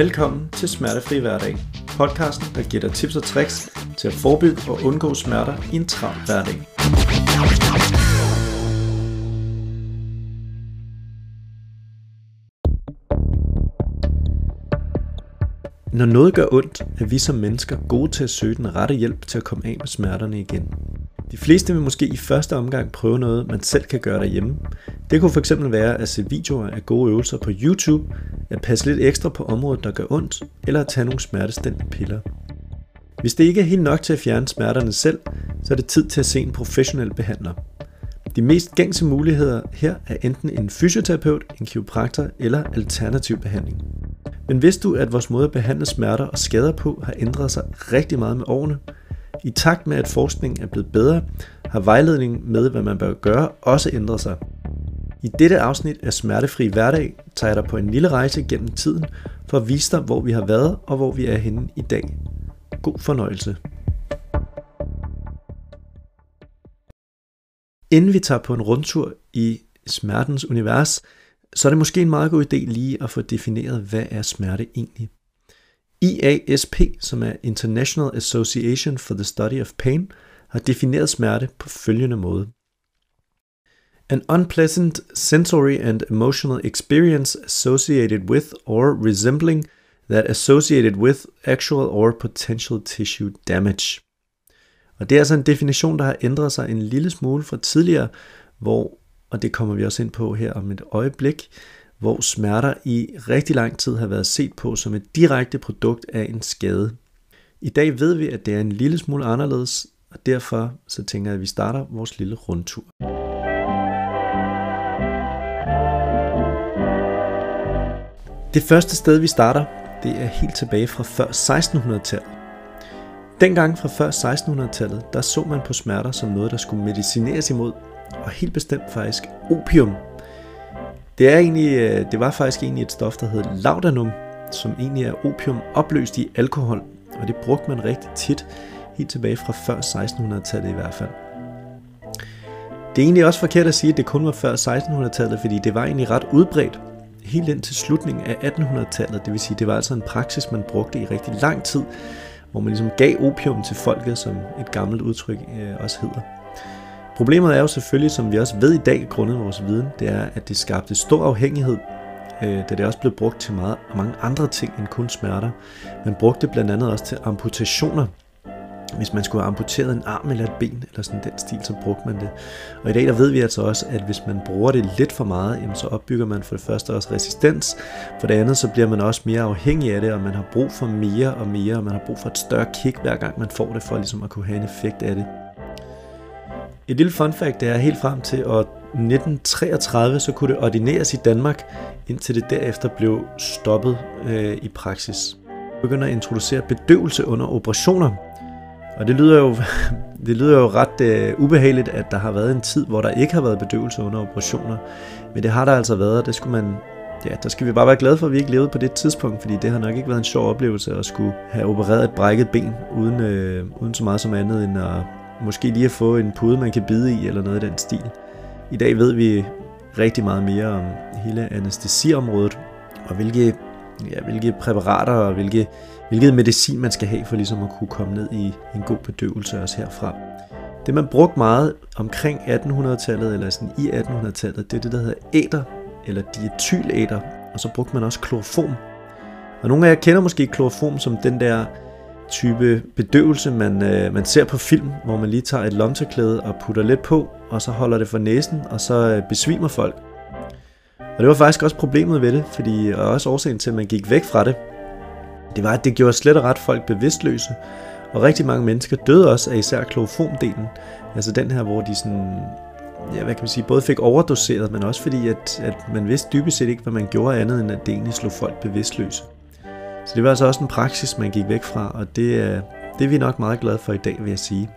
Velkommen til Smertefri Hverdag, podcasten, der giver dig tips og tricks til at forebygge og undgå smerter i en travl hverdag. Når noget gør ondt, er vi som mennesker gode til at søge den rette hjælp til at komme af med smerterne igen. De fleste vil måske i første omgang prøve noget, man selv kan gøre derhjemme. Det kunne fx være at se videoer af gode øvelser på YouTube, at passe lidt ekstra på området, der gør ondt, eller at tage nogle smertestillende piller. Hvis det ikke er helt nok til at fjerne smerterne selv, så er det tid til at se en professionel behandler. De mest gængse muligheder her er enten en fysioterapeut, en kiropraktor eller alternativ behandling. Men vidste du, at vores måde at behandle smerter og skader på har ændret sig rigtig meget med årene? I takt med, at forskningen er blevet bedre, har vejledningen med, hvad man bør gøre, også ændret sig. I dette afsnit af Smertefri Hverdag tager jeg dig på en lille rejse gennem tiden for at vise dig, hvor vi har været og hvor vi er henne i dag. God fornøjelse. Inden vi tager på en rundtur i smertens univers, så er det måske en meget god idé lige at få defineret, hvad er smerte egentlig. IASP, som er International Association for the Study of Pain, har defineret smerte på følgende måde. An unpleasant sensory and emotional experience associated with or resembling that associated with actual or potential tissue damage. Og det er altså en definition, der har ændret sig en lille smule fra tidligere, hvor, og det kommer vi også ind på her om et øjeblik, hvor smerter i rigtig lang tid har været set på som et direkte produkt af en skade. I dag ved vi, at det er en lille smule anderledes, og derfor så tænker jeg, at vi starter vores lille rundtur. Det første sted, vi starter, det er helt tilbage fra før 1600-tallet. Dengang fra før 1600-tallet, der så man på smerter som noget, der skulle medicineres imod, og helt bestemt faktisk opium det, er egentlig, øh, det var faktisk egentlig et stof, der hed laudanum, som egentlig er opium opløst i alkohol, og det brugte man rigtig tit, helt tilbage fra før 1600-tallet i hvert fald. Det er egentlig også forkert at sige, at det kun var før 1600-tallet, fordi det var egentlig ret udbredt helt ind til slutningen af 1800-tallet. Det vil sige, det var altså en praksis, man brugte i rigtig lang tid, hvor man ligesom gav opium til folket, som et gammelt udtryk øh, også hedder. Problemet er jo selvfølgelig, som vi også ved i dag, grundet vores viden, det er, at det skabte stor afhængighed, øh, da det også blev brugt til meget, mange andre ting end kun smerter. Man brugte det blandt andet også til amputationer. Hvis man skulle have amputeret en arm eller et ben, eller sådan den stil, så brugte man det. Og i dag der ved vi altså også, at hvis man bruger det lidt for meget, jamen, så opbygger man for det første også resistens. For det andet, så bliver man også mere afhængig af det, og man har brug for mere og mere, og man har brug for et større kick, hver gang man får det, for ligesom at kunne have en effekt af det. Et lille fun fact det er helt frem til år 1933, så kunne det ordineres i Danmark, indtil det derefter blev stoppet øh, i praksis. Vi begynder at introducere bedøvelse under operationer. Og det lyder jo, det lyder jo ret øh, ubehageligt, at der har været en tid, hvor der ikke har været bedøvelse under operationer. Men det har der altså været, og det skulle man, ja, der skal vi bare være glade for, at vi ikke levede på det tidspunkt, fordi det har nok ikke været en sjov oplevelse at skulle have opereret et brækket ben, uden, øh, uden så meget som andet end at Måske lige at få en pude, man kan bide i, eller noget i den stil. I dag ved vi rigtig meget mere om hele anestesiområdet, og hvilke, ja, hvilke præparater og hvilke, hvilket medicin man skal have for ligesom at kunne komme ned i en god bedøvelse også herfra. Det man brugte meget omkring 1800-tallet, eller sådan i 1800-tallet, det er det, der hedder æter, eller diethylæter, og så brugte man også kloroform. Og nogle af jer kender måske kloroform som den der type bedøvelse, man, øh, man ser på film, hvor man lige tager et lomteklæde og putter lidt på, og så holder det for næsen, og så øh, besvimer folk. Og det var faktisk også problemet ved det, fordi, og også årsagen til, at man gik væk fra det, det var, at det gjorde slet og ret folk bevidstløse. Og rigtig mange mennesker døde også af især kloroformdelen. Altså den her, hvor de sådan, ja, hvad kan man sige, både fik overdoseret, men også fordi, at, at man vidste dybest set ikke, hvad man gjorde andet, end at det egentlig slog folk bevidstløse. Så det var altså også en praksis, man gik væk fra, og det, er, det er vi nok meget glade for i dag, vil jeg sige.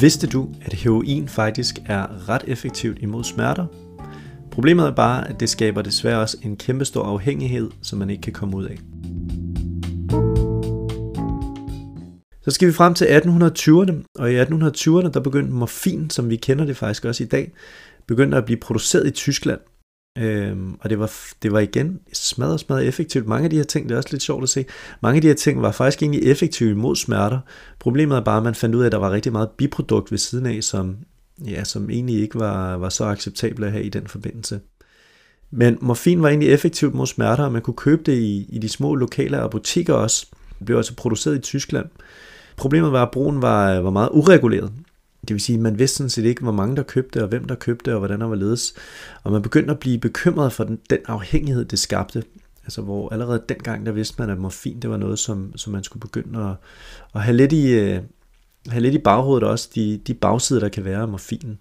Vidste du, at heroin faktisk er ret effektivt imod smerter? Problemet er bare, at det skaber desværre også en kæmpestor afhængighed, som man ikke kan komme ud af. Så skal vi frem til 1820'erne, og i 1820'erne der begyndte morfin, som vi kender det faktisk også i dag, begyndte at blive produceret i Tyskland. Øhm, og det var, det var igen smadret, smadret effektivt. Mange af de her ting, det er også lidt sjovt at se, mange af de her ting var faktisk egentlig effektive mod smerter. Problemet er bare, at man fandt ud af, at der var rigtig meget biprodukt ved siden af, som, ja, som egentlig ikke var, var så acceptabelt at have i den forbindelse. Men morfin var egentlig effektivt mod smerter, og man kunne købe det i, i de små lokale apoteker også. Det blev altså produceret i Tyskland. Problemet var, at brugen var, var meget ureguleret. Det vil sige, at man vidste sådan set ikke, hvor mange der købte, og hvem der købte, og hvordan der var ledes. Og man begyndte at blive bekymret for den, den afhængighed, det skabte. Altså hvor allerede dengang, der vidste man, at morfin, det var noget, som, som man skulle begynde at, at have, lidt i, øh, have lidt i baghovedet også, de, de bagsider, der kan være af morfinen.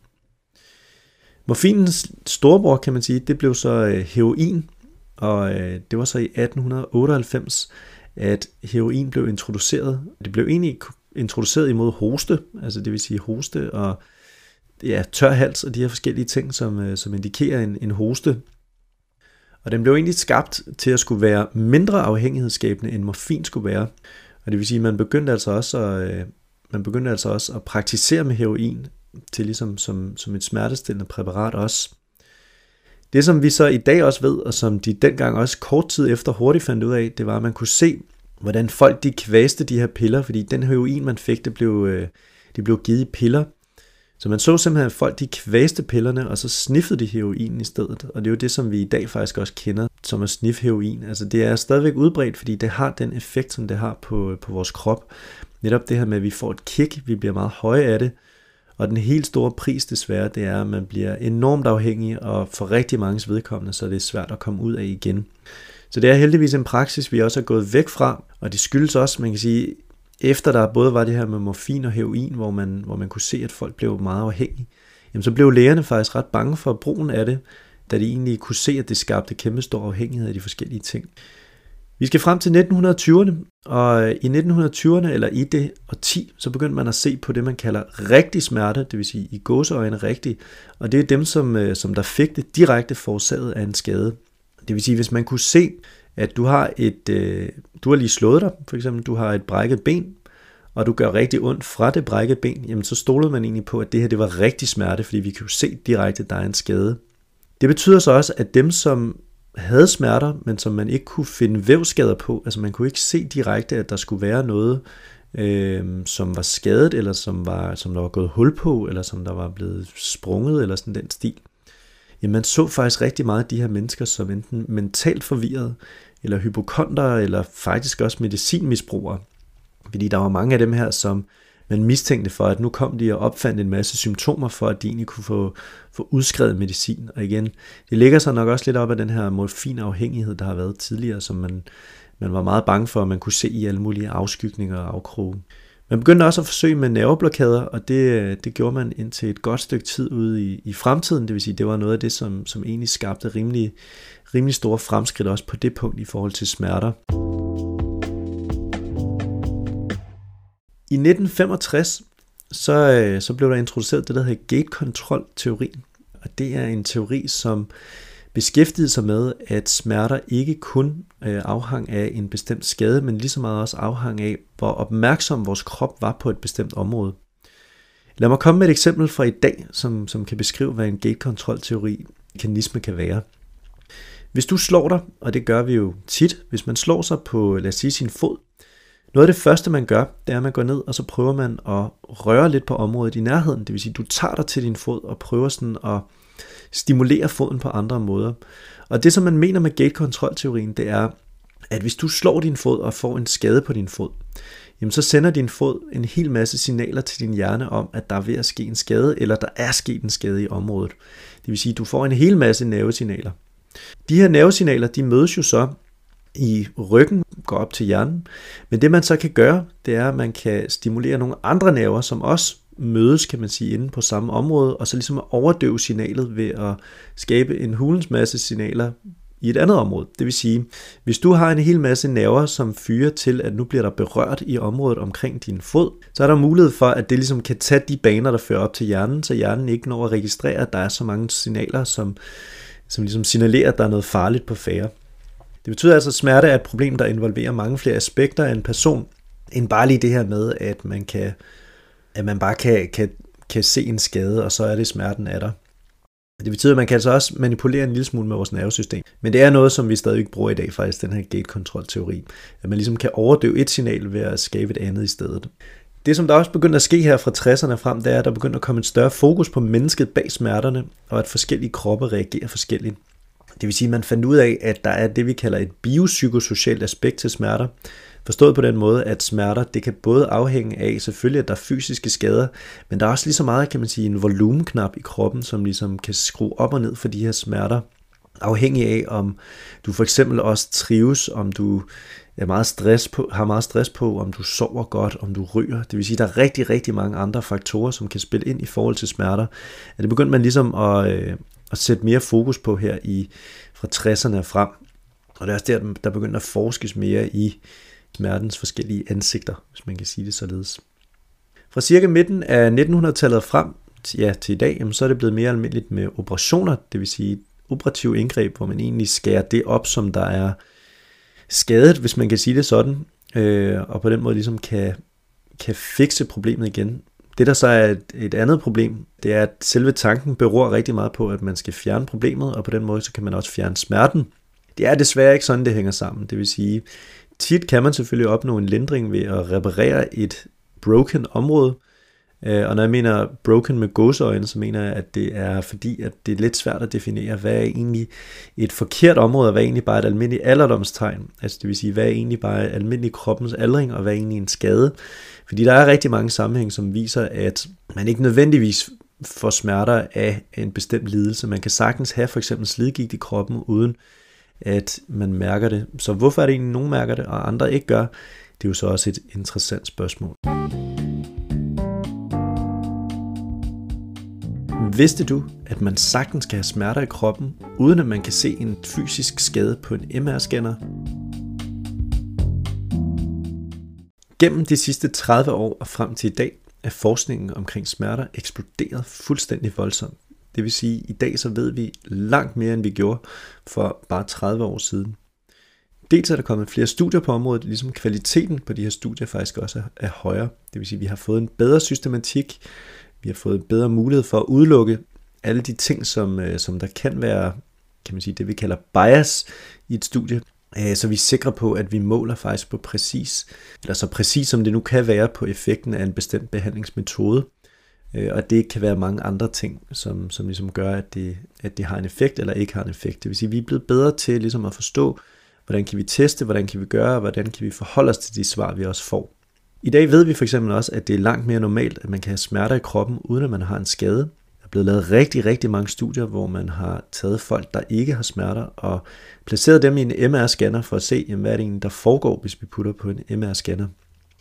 Morfinens storebror, kan man sige, det blev så øh, heroin, og øh, det var så i 1898, at heroin blev introduceret. Det blev egentlig introduceret imod hoste, altså det vil sige hoste og ja, tør hals og de her forskellige ting, som, øh, som indikerer en, en hoste. Og den blev egentlig skabt til at skulle være mindre afhængighedsskabende, end morfin skulle være. Og det vil sige, at man begyndte altså også at, øh, man begyndte altså også at praktisere med heroin til ligesom som, som et smertestillende præparat også. Det som vi så i dag også ved, og som de dengang også kort tid efter hurtigt fandt ud af, det var, at man kunne se, hvordan folk de kvæste de her piller, fordi den heroin, man fik, det blev, øh, det blev givet i piller. Så man så simpelthen, at folk de kvæste pillerne, og så sniffede de heroin i stedet. Og det er jo det, som vi i dag faktisk også kender som at sniffe heroin. Altså det er stadigvæk udbredt, fordi det har den effekt, som det har på, på vores krop. Netop det her med, at vi får et kick, vi bliver meget høje af det. Og den helt store pris desværre, det er, at man bliver enormt afhængig, og for rigtig mange vedkommende, så er det svært at komme ud af igen. Så det er heldigvis en praksis, vi også er gået væk fra, og det skyldes også, man kan sige, efter der både var det her med morfin og heroin, hvor man, hvor man kunne se, at folk blev meget afhængige, jamen så blev lægerne faktisk ret bange for brugen af det, da de egentlig kunne se, at det skabte kæmpe stor afhængighed af de forskellige ting. Vi skal frem til 1920'erne, og i 1920'erne, eller i det og 10, så begyndte man at se på det, man kalder rigtig smerte, det vil sige i gåseøjne rigtig, og det er dem, som, øh, som der fik det direkte forårsaget af en skade. Det vil sige, hvis man kunne se, at du har et, øh, du har lige slået dig, for eksempel, du har et brækket ben, og du gør rigtig ondt fra det brækket ben, jamen så stolede man egentlig på, at det her det var rigtig smerte, fordi vi kan jo se direkte, at der er en skade. Det betyder så også, at dem, som havde smerter, men som man ikke kunne finde vævskader på, altså man kunne ikke se direkte, at der skulle være noget, øh, som var skadet, eller som, var, som der var gået hul på, eller som der var blevet sprunget, eller sådan den stil jamen man så faktisk rigtig meget af de her mennesker som enten mentalt forvirrede, eller hypokonter, eller faktisk også medicinmisbrugere. Fordi der var mange af dem her, som man mistænkte for, at nu kom de og opfandt en masse symptomer for, at de egentlig kunne få, få udskrevet medicin. Og igen, det ligger sig nok også lidt op af den her morfinafhængighed, der har været tidligere, som man, man var meget bange for, at man kunne se i alle mulige afskygninger og afkroge. Man begyndte også at forsøge med nerveblokader, og det, det gjorde man indtil et godt stykke tid ude i, i fremtiden. Det vil sige, det var noget af det, som, som egentlig skabte rimelig, rimelig store fremskridt også på det punkt i forhold til smerter. I 1965 så, øh, så blev der introduceret det, der hedder gate-kontrol-teorien. Og det er en teori, som beskæftigede sig med, at smerter ikke kun øh, afhang af en bestemt skade, men lige så meget også afhang af, hvor opmærksom vores krop var på et bestemt område. Lad mig komme med et eksempel fra i dag, som, som kan beskrive, hvad en gate-kontrol-teori mekanisme kan være. Hvis du slår dig, og det gør vi jo tit, hvis man slår sig på, lad os sige, sin fod, noget af det første, man gør, det er, at man går ned, og så prøver man at røre lidt på området i nærheden. Det vil sige, du tager dig til din fod og prøver sådan at stimulere foden på andre måder. Og det, som man mener med gate-kontrol-teorien, det er, at hvis du slår din fod og får en skade på din fod, jamen så sender din fod en hel masse signaler til din hjerne om, at der er ved at ske en skade, eller der er sket en skade i området. Det vil sige, at du får en hel masse nervesignaler. De her nervesignaler, de mødes jo så i ryggen, går op til hjernen. Men det man så kan gøre, det er, at man kan stimulere nogle andre nerver, som også mødes, kan man sige, inde på samme område, og så ligesom at overdøve signalet ved at skabe en hulens masse signaler i et andet område. Det vil sige, hvis du har en hel masse nerver, som fyrer til, at nu bliver der berørt i området omkring din fod, så er der mulighed for, at det ligesom kan tage de baner, der fører op til hjernen, så hjernen ikke når at registrere, at der er så mange signaler, som, som ligesom signalerer, at der er noget farligt på færre. Det betyder altså, at smerte er et problem, der involverer mange flere aspekter af en person, end bare lige det her med, at man kan at man bare kan, kan, kan se en skade, og så er det smerten af der. Det betyder, at man kan altså også manipulere en lille smule med vores nervesystem. Men det er noget, som vi stadig bruger i dag faktisk, den her gate-kontrol-teori. At man ligesom kan overdøve et signal ved at skabe et andet i stedet. Det, som der også begyndte at ske her fra 60'erne frem, det er, at der begyndte at komme en større fokus på mennesket bag smerterne, og at forskellige kroppe reagerer forskelligt. Det vil sige, at man fandt ud af, at der er det, vi kalder et biopsykosocialt aspekt til smerter. Forstået på den måde, at smerter, det kan både afhænge af selvfølgelig, at der er fysiske skader, men der er også lige så meget, kan man sige, en volumenknap i kroppen, som ligesom kan skrue op og ned for de her smerter, afhængig af, om du for eksempel også trives, om du er meget stress på, har meget stress på, om du sover godt, om du ryger. Det vil sige, at der er rigtig, rigtig mange andre faktorer, som kan spille ind i forhold til smerter. At det begyndte man ligesom at, øh, at sætte mere fokus på her i fra 60'erne frem. Og det er også der, der begyndte at forskes mere i smertens forskellige ansigter, hvis man kan sige det således. Fra cirka midten af 1900-tallet frem ja, til i dag, jamen, så er det blevet mere almindeligt med operationer, det vil sige operative indgreb, hvor man egentlig skærer det op, som der er skadet, hvis man kan sige det sådan, øh, og på den måde ligesom kan, kan fikse problemet igen. Det der så er et, et andet problem, det er, at selve tanken beror rigtig meget på, at man skal fjerne problemet, og på den måde så kan man også fjerne smerten. Det er desværre ikke sådan, det hænger sammen. Det vil sige, tit kan man selvfølgelig opnå en lindring ved at reparere et broken område, øh, og når jeg mener broken med gåseøjne, så mener jeg, at det er fordi, at det er lidt svært at definere, hvad er egentlig et forkert område, og hvad er egentlig bare et almindeligt alderdomstegn. Altså det vil sige, hvad er egentlig bare almindelig kroppens aldring, og hvad er egentlig en skade. Fordi der er rigtig mange sammenhæng, som viser, at man ikke nødvendigvis får smerter af en bestemt lidelse. Man kan sagtens have for eksempel slidgigt i kroppen, uden at man mærker det. Så hvorfor er det egentlig, nogen mærker det, og andre ikke gør? Det er jo så også et interessant spørgsmål. Vidste du, at man sagtens kan have smerter i kroppen, uden at man kan se en fysisk skade på en MR-scanner? Gennem de sidste 30 år og frem til i dag er forskningen omkring smerter eksploderet fuldstændig voldsomt. Det vil sige, at i dag så ved vi langt mere, end vi gjorde for bare 30 år siden. Dels er der kommet flere studier på området, ligesom kvaliteten på de her studier faktisk også er højere. Det vil sige, at vi har fået en bedre systematik, vi har fået bedre mulighed for at udelukke alle de ting, som, øh, som der kan være, kan man sige, det vi kalder bias i et studie. Øh, så vi er sikre på, at vi måler faktisk på præcis, eller så præcis som det nu kan være på effekten af en bestemt behandlingsmetode. Øh, og det kan være mange andre ting, som, som ligesom gør, at det, at det har en effekt eller ikke har en effekt. Det vil sige, at vi er blevet bedre til ligesom at forstå, hvordan kan vi teste, hvordan kan vi gøre, hvordan kan vi forholde os til de svar, vi også får. I dag ved vi for eksempel også, at det er langt mere normalt, at man kan have smerter i kroppen, uden at man har en skade. Der er blevet lavet rigtig, rigtig mange studier, hvor man har taget folk, der ikke har smerter, og placeret dem i en MR-scanner for at se, jamen, hvad er det egentlig, der foregår, hvis vi putter på en MR-scanner.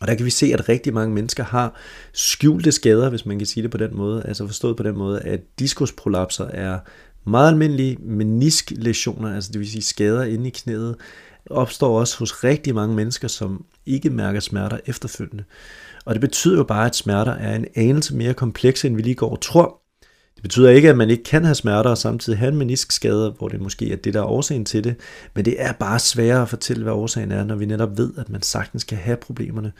Og der kan vi se, at rigtig mange mennesker har skjulte skader, hvis man kan sige det på den måde. Altså forstået på den måde, at diskusprolapser er meget almindelige menisklæsioner, altså det vil sige skader inde i knæet, opstår også hos rigtig mange mennesker, som ikke mærker smerter efterfølgende. Og det betyder jo bare, at smerter er en anelse mere komplekse, end vi lige går og tror. Det betyder ikke, at man ikke kan have smerter og samtidig have en meniskskade, hvor det måske er det, der er årsagen til det, men det er bare sværere at fortælle, hvad årsagen er, når vi netop ved, at man sagtens kan have problemerne,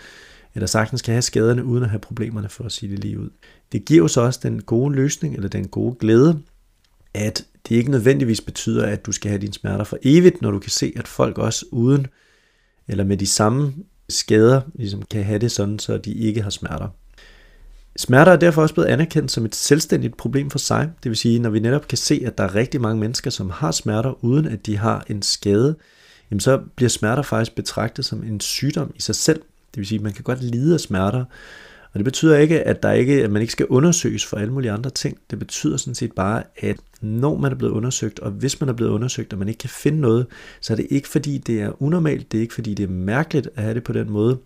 eller sagtens kan have skaderne uden at have problemerne, for at sige det lige ud. Det giver jo så også den gode løsning, eller den gode glæde, at det ikke nødvendigvis betyder, at du skal have dine smerter for evigt, når du kan se, at folk også uden eller med de samme skader ligesom kan have det sådan, så de ikke har smerter. Smerter er derfor også blevet anerkendt som et selvstændigt problem for sig. Det vil sige, når vi netop kan se, at der er rigtig mange mennesker, som har smerter, uden at de har en skade, jamen så bliver smerter faktisk betragtet som en sygdom i sig selv. Det vil sige, at man kan godt lide af smerter, og det betyder ikke, at, der ikke, at man ikke skal undersøges for alle mulige andre ting. Det betyder sådan set bare, at når man er blevet undersøgt, og hvis man er blevet undersøgt, og man ikke kan finde noget, så er det ikke fordi, det er unormalt, det er ikke fordi, det er mærkeligt at have det på den måde.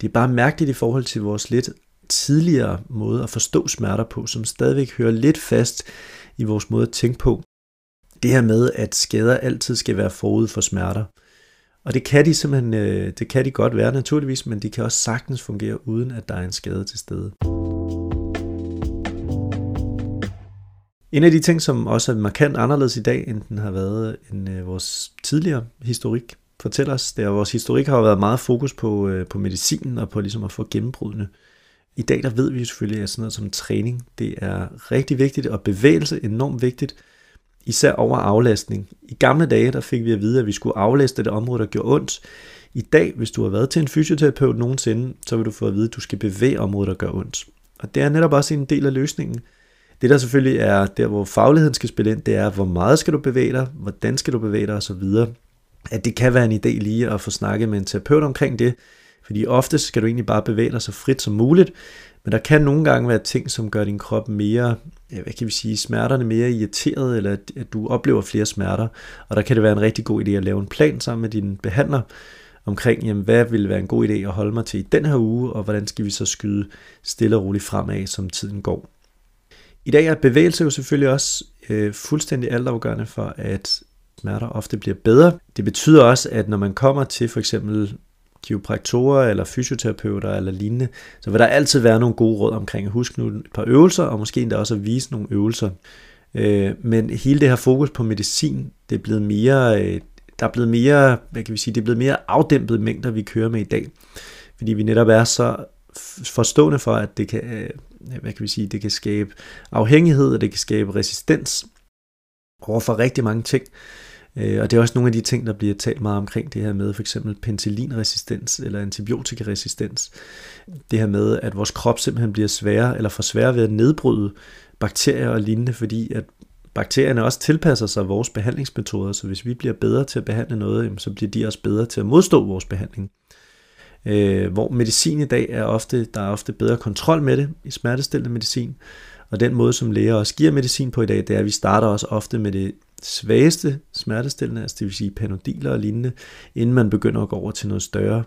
Det er bare mærkeligt i forhold til vores lidt tidligere måde at forstå smerter på, som stadigvæk hører lidt fast i vores måde at tænke på. Det her med, at skader altid skal være forud for smerter. Og det kan de simpelthen, øh, det kan de godt være naturligvis, men de kan også sagtens fungere uden at der er en skade til stede. En af de ting, som også er markant anderledes i dag, end den har været end øh, vores tidligere historik, fortæller os, det er, at vores historik har været meget fokus på, øh, på medicinen og på ligesom at få gennembrudene. I dag der ved vi selvfølgelig, at sådan noget som træning, det er rigtig vigtigt, og bevægelse enormt vigtigt, især over aflastning. I gamle dage, der fik vi at vide, at vi skulle aflaste det område, der gjorde ondt. I dag, hvis du har været til en fysioterapeut nogensinde, så vil du få at vide, at du skal bevæge området, der gør ondt. Og det er netop også en del af løsningen. Det der selvfølgelig er der, hvor fagligheden skal spille ind, det er, hvor meget skal du bevæge dig, hvordan skal du bevæge dig osv. At det kan være en idé lige at få snakket med en terapeut omkring det, fordi ofte skal du egentlig bare bevæge dig så frit som muligt, men der kan nogle gange være ting, som gør din krop mere, hvad kan vi sige, smerterne mere irriteret, eller at du oplever flere smerter. Og der kan det være en rigtig god idé at lave en plan sammen med din behandler, omkring, jamen, hvad vil være en god idé at holde mig til i den her uge, og hvordan skal vi så skyde stille og roligt fremad, som tiden går. I dag er bevægelse jo selvfølgelig også øh, fuldstændig altafgørende for, at smerter ofte bliver bedre. Det betyder også, at når man kommer til for eksempel kiropraktorer eller fysioterapeuter eller lignende, så vil der altid være nogle gode råd omkring at huske nu et par øvelser, og måske endda også at vise nogle øvelser. Øh, men hele det her fokus på medicin, det er blevet mere, øh, der er blevet mere, hvad kan vi sige, det er blevet mere afdæmpet mængder, vi kører med i dag. Fordi vi netop er så forstående for, at det kan, øh, hvad kan vi sige, det kan skabe afhængighed, og det kan skabe resistens over for rigtig mange ting. Øh, og det er også nogle af de ting, der bliver talt meget omkring det her med for eksempel penicillinresistens eller antibiotikaresistens. Det her med, at vores krop simpelthen bliver sværere eller for sværere ved at nedbryde bakterier og lignende, fordi at bakterierne også tilpasser sig vores behandlingsmetoder, så hvis vi bliver bedre til at behandle noget, så bliver de også bedre til at modstå vores behandling. Øh, hvor medicin i dag er ofte, der er ofte bedre kontrol med det i smertestillende medicin, og den måde, som læger også giver medicin på i dag, det er, at vi starter også ofte med det svageste smertestillende, altså det vil sige panodiler og lignende, inden man begynder at gå over til noget større,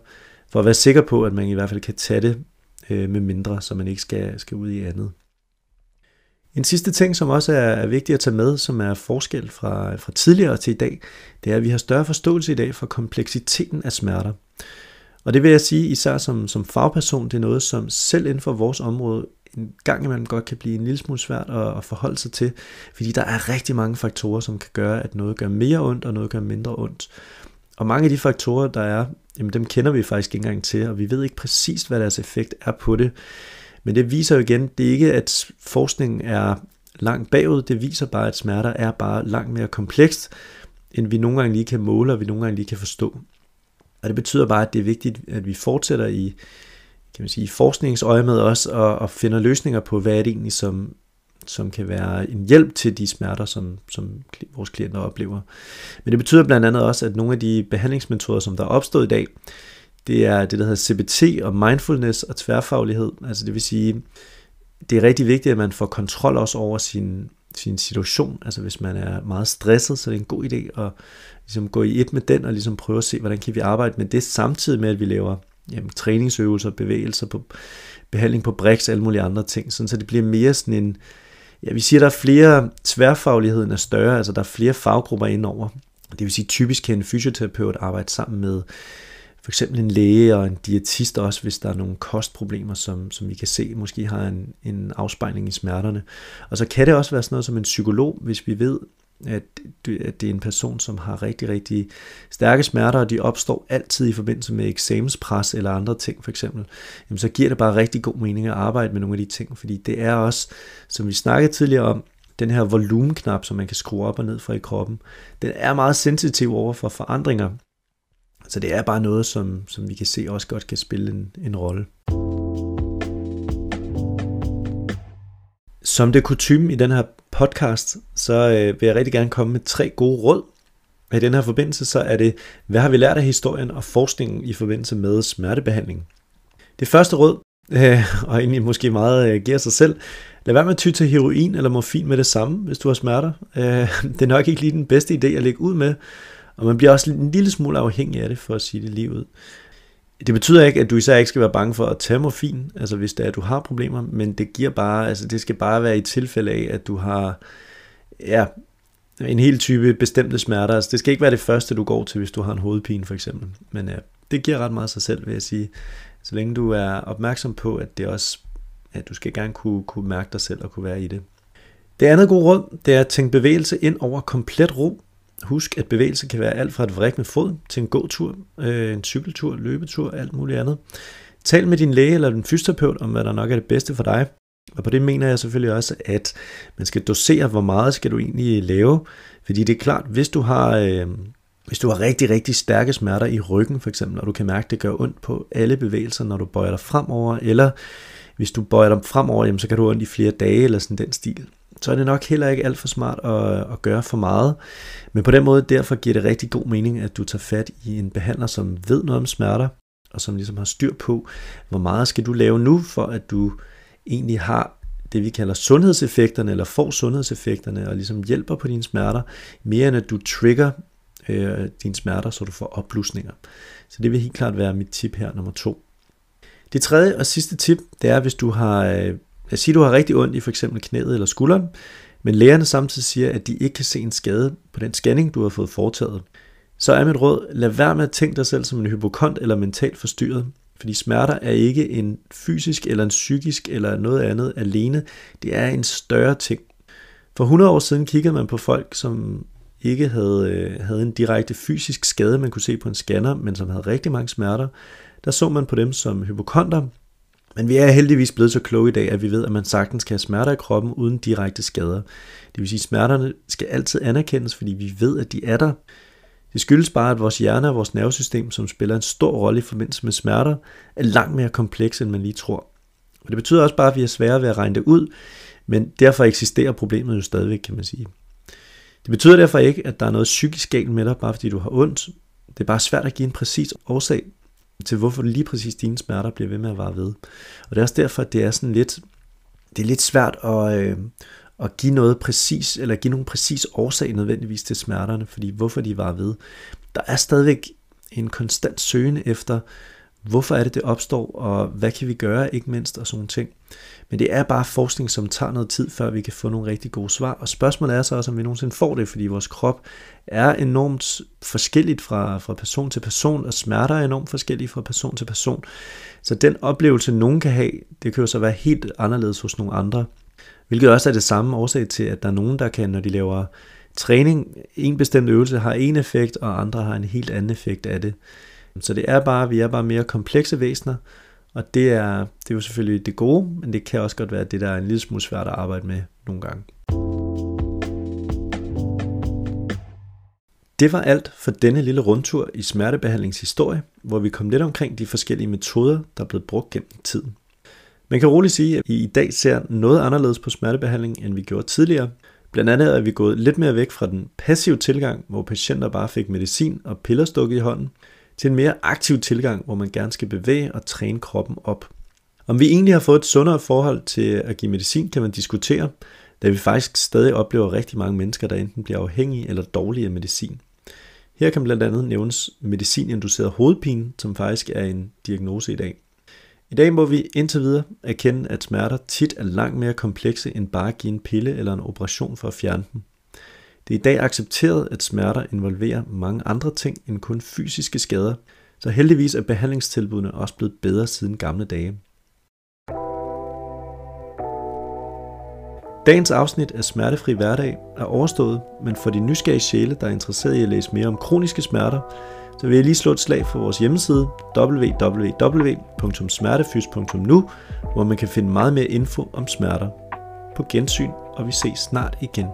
for at være sikker på, at man i hvert fald kan tage det øh, med mindre, så man ikke skal, skal ud i andet. En sidste ting, som også er, er vigtig at tage med, som er forskel fra, fra tidligere til i dag, det er, at vi har større forståelse i dag for kompleksiteten af smerter. Og det vil jeg sige, især som, som fagperson, det er noget, som selv inden for vores område en gang imellem godt kan blive en lille smule svært at, at forholde sig til, fordi der er rigtig mange faktorer, som kan gøre, at noget gør mere ondt, og noget gør mindre ondt. Og mange af de faktorer, der er, jamen dem kender vi faktisk ikke engang til, og vi ved ikke præcis, hvad deres effekt er på det. Men det viser jo igen, det er ikke, at forskningen er langt bagud, det viser bare, at smerter er bare langt mere komplekst, end vi nogle gange lige kan måle, og vi nogle gange lige kan forstå. Og det betyder bare, at det er vigtigt, at vi fortsætter i, kan man sige, forskningsøje med også, og, og finder løsninger på, hvad er det egentlig, som, som kan være en hjælp til de smerter, som, som vores klienter oplever. Men det betyder blandt andet også, at nogle af de behandlingsmetoder, som der er opstået i dag, det er det, der hedder CBT og mindfulness og tværfaglighed. Altså det vil sige, det er rigtig vigtigt, at man får kontrol også over sin, sin situation. Altså hvis man er meget stresset, så er det en god idé at ligesom gå i et med den og ligesom prøve at se, hvordan kan vi arbejde med det, samtidig med, at vi laver jamen, træningsøvelser, bevægelser, på, behandling på BRICS og alle mulige andre ting, sådan så det bliver mere sådan en, ja, vi siger, der er flere, tværfagligheden er større, altså der er flere faggrupper indover. Det vil sige, typisk kan en fysioterapeut arbejde sammen med for eksempel en læge og en diætist også, hvis der er nogle kostproblemer, som, som vi kan se måske har en, en afspejling i smerterne. Og så kan det også være sådan noget som en psykolog, hvis vi ved, at det er en person, som har rigtig, rigtig stærke smerter, og de opstår altid i forbindelse med eksamenspres eller andre ting for eksempel, jamen så giver det bare rigtig god mening at arbejde med nogle af de ting, fordi det er også, som vi snakkede tidligere om, den her volumenknap, som man kan skrue op og ned fra i kroppen, den er meget sensitiv over for forandringer. Så det er bare noget, som, som vi kan se også godt kan spille en, en rolle. Som det kutume i den her podcast, så øh, vil jeg rigtig gerne komme med tre gode råd. I den her forbindelse så er det, hvad har vi lært af historien og forskningen i forbindelse med smertebehandling? Det første råd, øh, og egentlig måske meget øh, giver sig selv, lad være med at ty til heroin eller morfin med det samme, hvis du har smerter. Øh, det er nok ikke lige den bedste idé at lægge ud med, og man bliver også en lille smule afhængig af det, for at sige det lige ud. Det betyder ikke, at du især ikke skal være bange for at tage morfin, altså hvis det er, at du har problemer, men det giver bare, altså det skal bare være i tilfælde af, at du har, ja, en hel type bestemte smerter. Altså det skal ikke være det første, du går til, hvis du har en hovedpine for eksempel. Men ja, det giver ret meget sig selv, vil jeg sige. Så længe du er opmærksom på, at det også, at du skal gerne kunne, kunne mærke dig selv og kunne være i det. Det andet gode råd, det er at tænke bevægelse ind over komplet ro. Husk, at bevægelse kan være alt fra et vrik med fod til en gåtur, øh, en cykeltur, løbetur, alt muligt andet. Tal med din læge eller din fysioterapeut om, hvad der nok er det bedste for dig. Og på det mener jeg selvfølgelig også, at man skal dosere, hvor meget skal du egentlig lave. Fordi det er klart, hvis du har, øh, hvis du har rigtig, rigtig stærke smerter i ryggen for eksempel, og du kan mærke, at det gør ondt på alle bevægelser, når du bøjer dig fremover, eller hvis du bøjer dig fremover, jamen, så kan du ondt i flere dage, eller sådan den stil. Så er det nok heller ikke alt for smart at, at gøre for meget. Men på den måde, derfor giver det rigtig god mening, at du tager fat i en behandler, som ved noget om smerter, og som ligesom har styr på, hvor meget skal du lave nu, for at du egentlig har det, vi kalder sundhedseffekterne, eller får sundhedseffekterne, og ligesom hjælper på dine smerter, mere end at du trigger øh, dine smerter, så du får opblusninger. Så det vil helt klart være mit tip her, nummer to. Det tredje og sidste tip, det er, hvis du har, øh, lad os sige, du har rigtig ondt i for eksempel knæet eller skulderen, men lægerne samtidig siger, at de ikke kan se en skade på den scanning, du har fået foretaget, så er mit råd, lad være med at tænke dig selv som en hypokont eller mentalt forstyrret, fordi smerter er ikke en fysisk eller en psykisk eller noget andet alene. Det er en større ting. For 100 år siden kiggede man på folk, som ikke havde, øh, havde en direkte fysisk skade, man kunne se på en scanner, men som havde rigtig mange smerter. Der så man på dem som hypokonter, men vi er heldigvis blevet så kloge i dag, at vi ved, at man sagtens kan have smerter i kroppen uden direkte skader. Det vil sige, at smerterne skal altid anerkendes, fordi vi ved, at de er der. Det skyldes bare, at vores hjerne og vores nervesystem, som spiller en stor rolle i forbindelse med smerter, er langt mere kompleks, end man lige tror. Og det betyder også bare, at vi er svære ved at regne det ud, men derfor eksisterer problemet jo stadigvæk, kan man sige. Det betyder derfor ikke, at der er noget psykisk galt med dig, bare fordi du har ondt. Det er bare svært at give en præcis årsag til, hvorfor lige præcis dine smerter bliver ved med at vare ved. Og det er også derfor, at det er sådan lidt, det er lidt svært at, øh, at give noget præcis, eller give nogle præcis årsag nødvendigvis til smerterne, fordi hvorfor de var ved. Der er stadigvæk en konstant søgen efter, hvorfor er det, det opstår, og hvad kan vi gøre, ikke mindst, og sådan ting. Men det er bare forskning, som tager noget tid, før vi kan få nogle rigtig gode svar. Og spørgsmålet er så også, om vi nogensinde får det, fordi vores krop er enormt forskelligt fra, fra person til person, og smerter er enormt forskellige fra person til person. Så den oplevelse, nogen kan have, det kan jo så være helt anderledes hos nogle andre. Hvilket også er det samme årsag til, at der er nogen, der kan, når de laver træning, en bestemt øvelse har en effekt, og andre har en helt anden effekt af det. Så det er bare, vi er bare mere komplekse væsener, og det er, det er jo selvfølgelig det gode, men det kan også godt være det, der er en lille smule svært at arbejde med nogle gange. Det var alt for denne lille rundtur i smertebehandlingshistorie, hvor vi kom lidt omkring de forskellige metoder, der er blevet brugt gennem tiden. Man kan roligt sige, at vi i dag ser noget anderledes på smertebehandling, end vi gjorde tidligere. Blandt andet er vi gået lidt mere væk fra den passive tilgang, hvor patienter bare fik medicin og piller stukket i hånden, til en mere aktiv tilgang, hvor man gerne skal bevæge og træne kroppen op. Om vi egentlig har fået et sundere forhold til at give medicin, kan man diskutere, da vi faktisk stadig oplever rigtig mange mennesker, der enten bliver afhængige eller dårlige af medicin. Her kan blandt andet nævnes medicininduceret hovedpine, som faktisk er en diagnose i dag. I dag må vi indtil videre erkende, at smerter tit er langt mere komplekse end bare at give en pille eller en operation for at fjerne dem. Det er i dag accepteret, at smerter involverer mange andre ting end kun fysiske skader, så heldigvis er behandlingstilbudene også blevet bedre siden gamle dage. Dagens afsnit af Smertefri Hverdag er overstået, men for de nysgerrige sjæle, der er interesseret i at læse mere om kroniske smerter, så vil jeg lige slå et slag for vores hjemmeside www.smertefys.nu, hvor man kan finde meget mere info om smerter. På gensyn, og vi ses snart igen.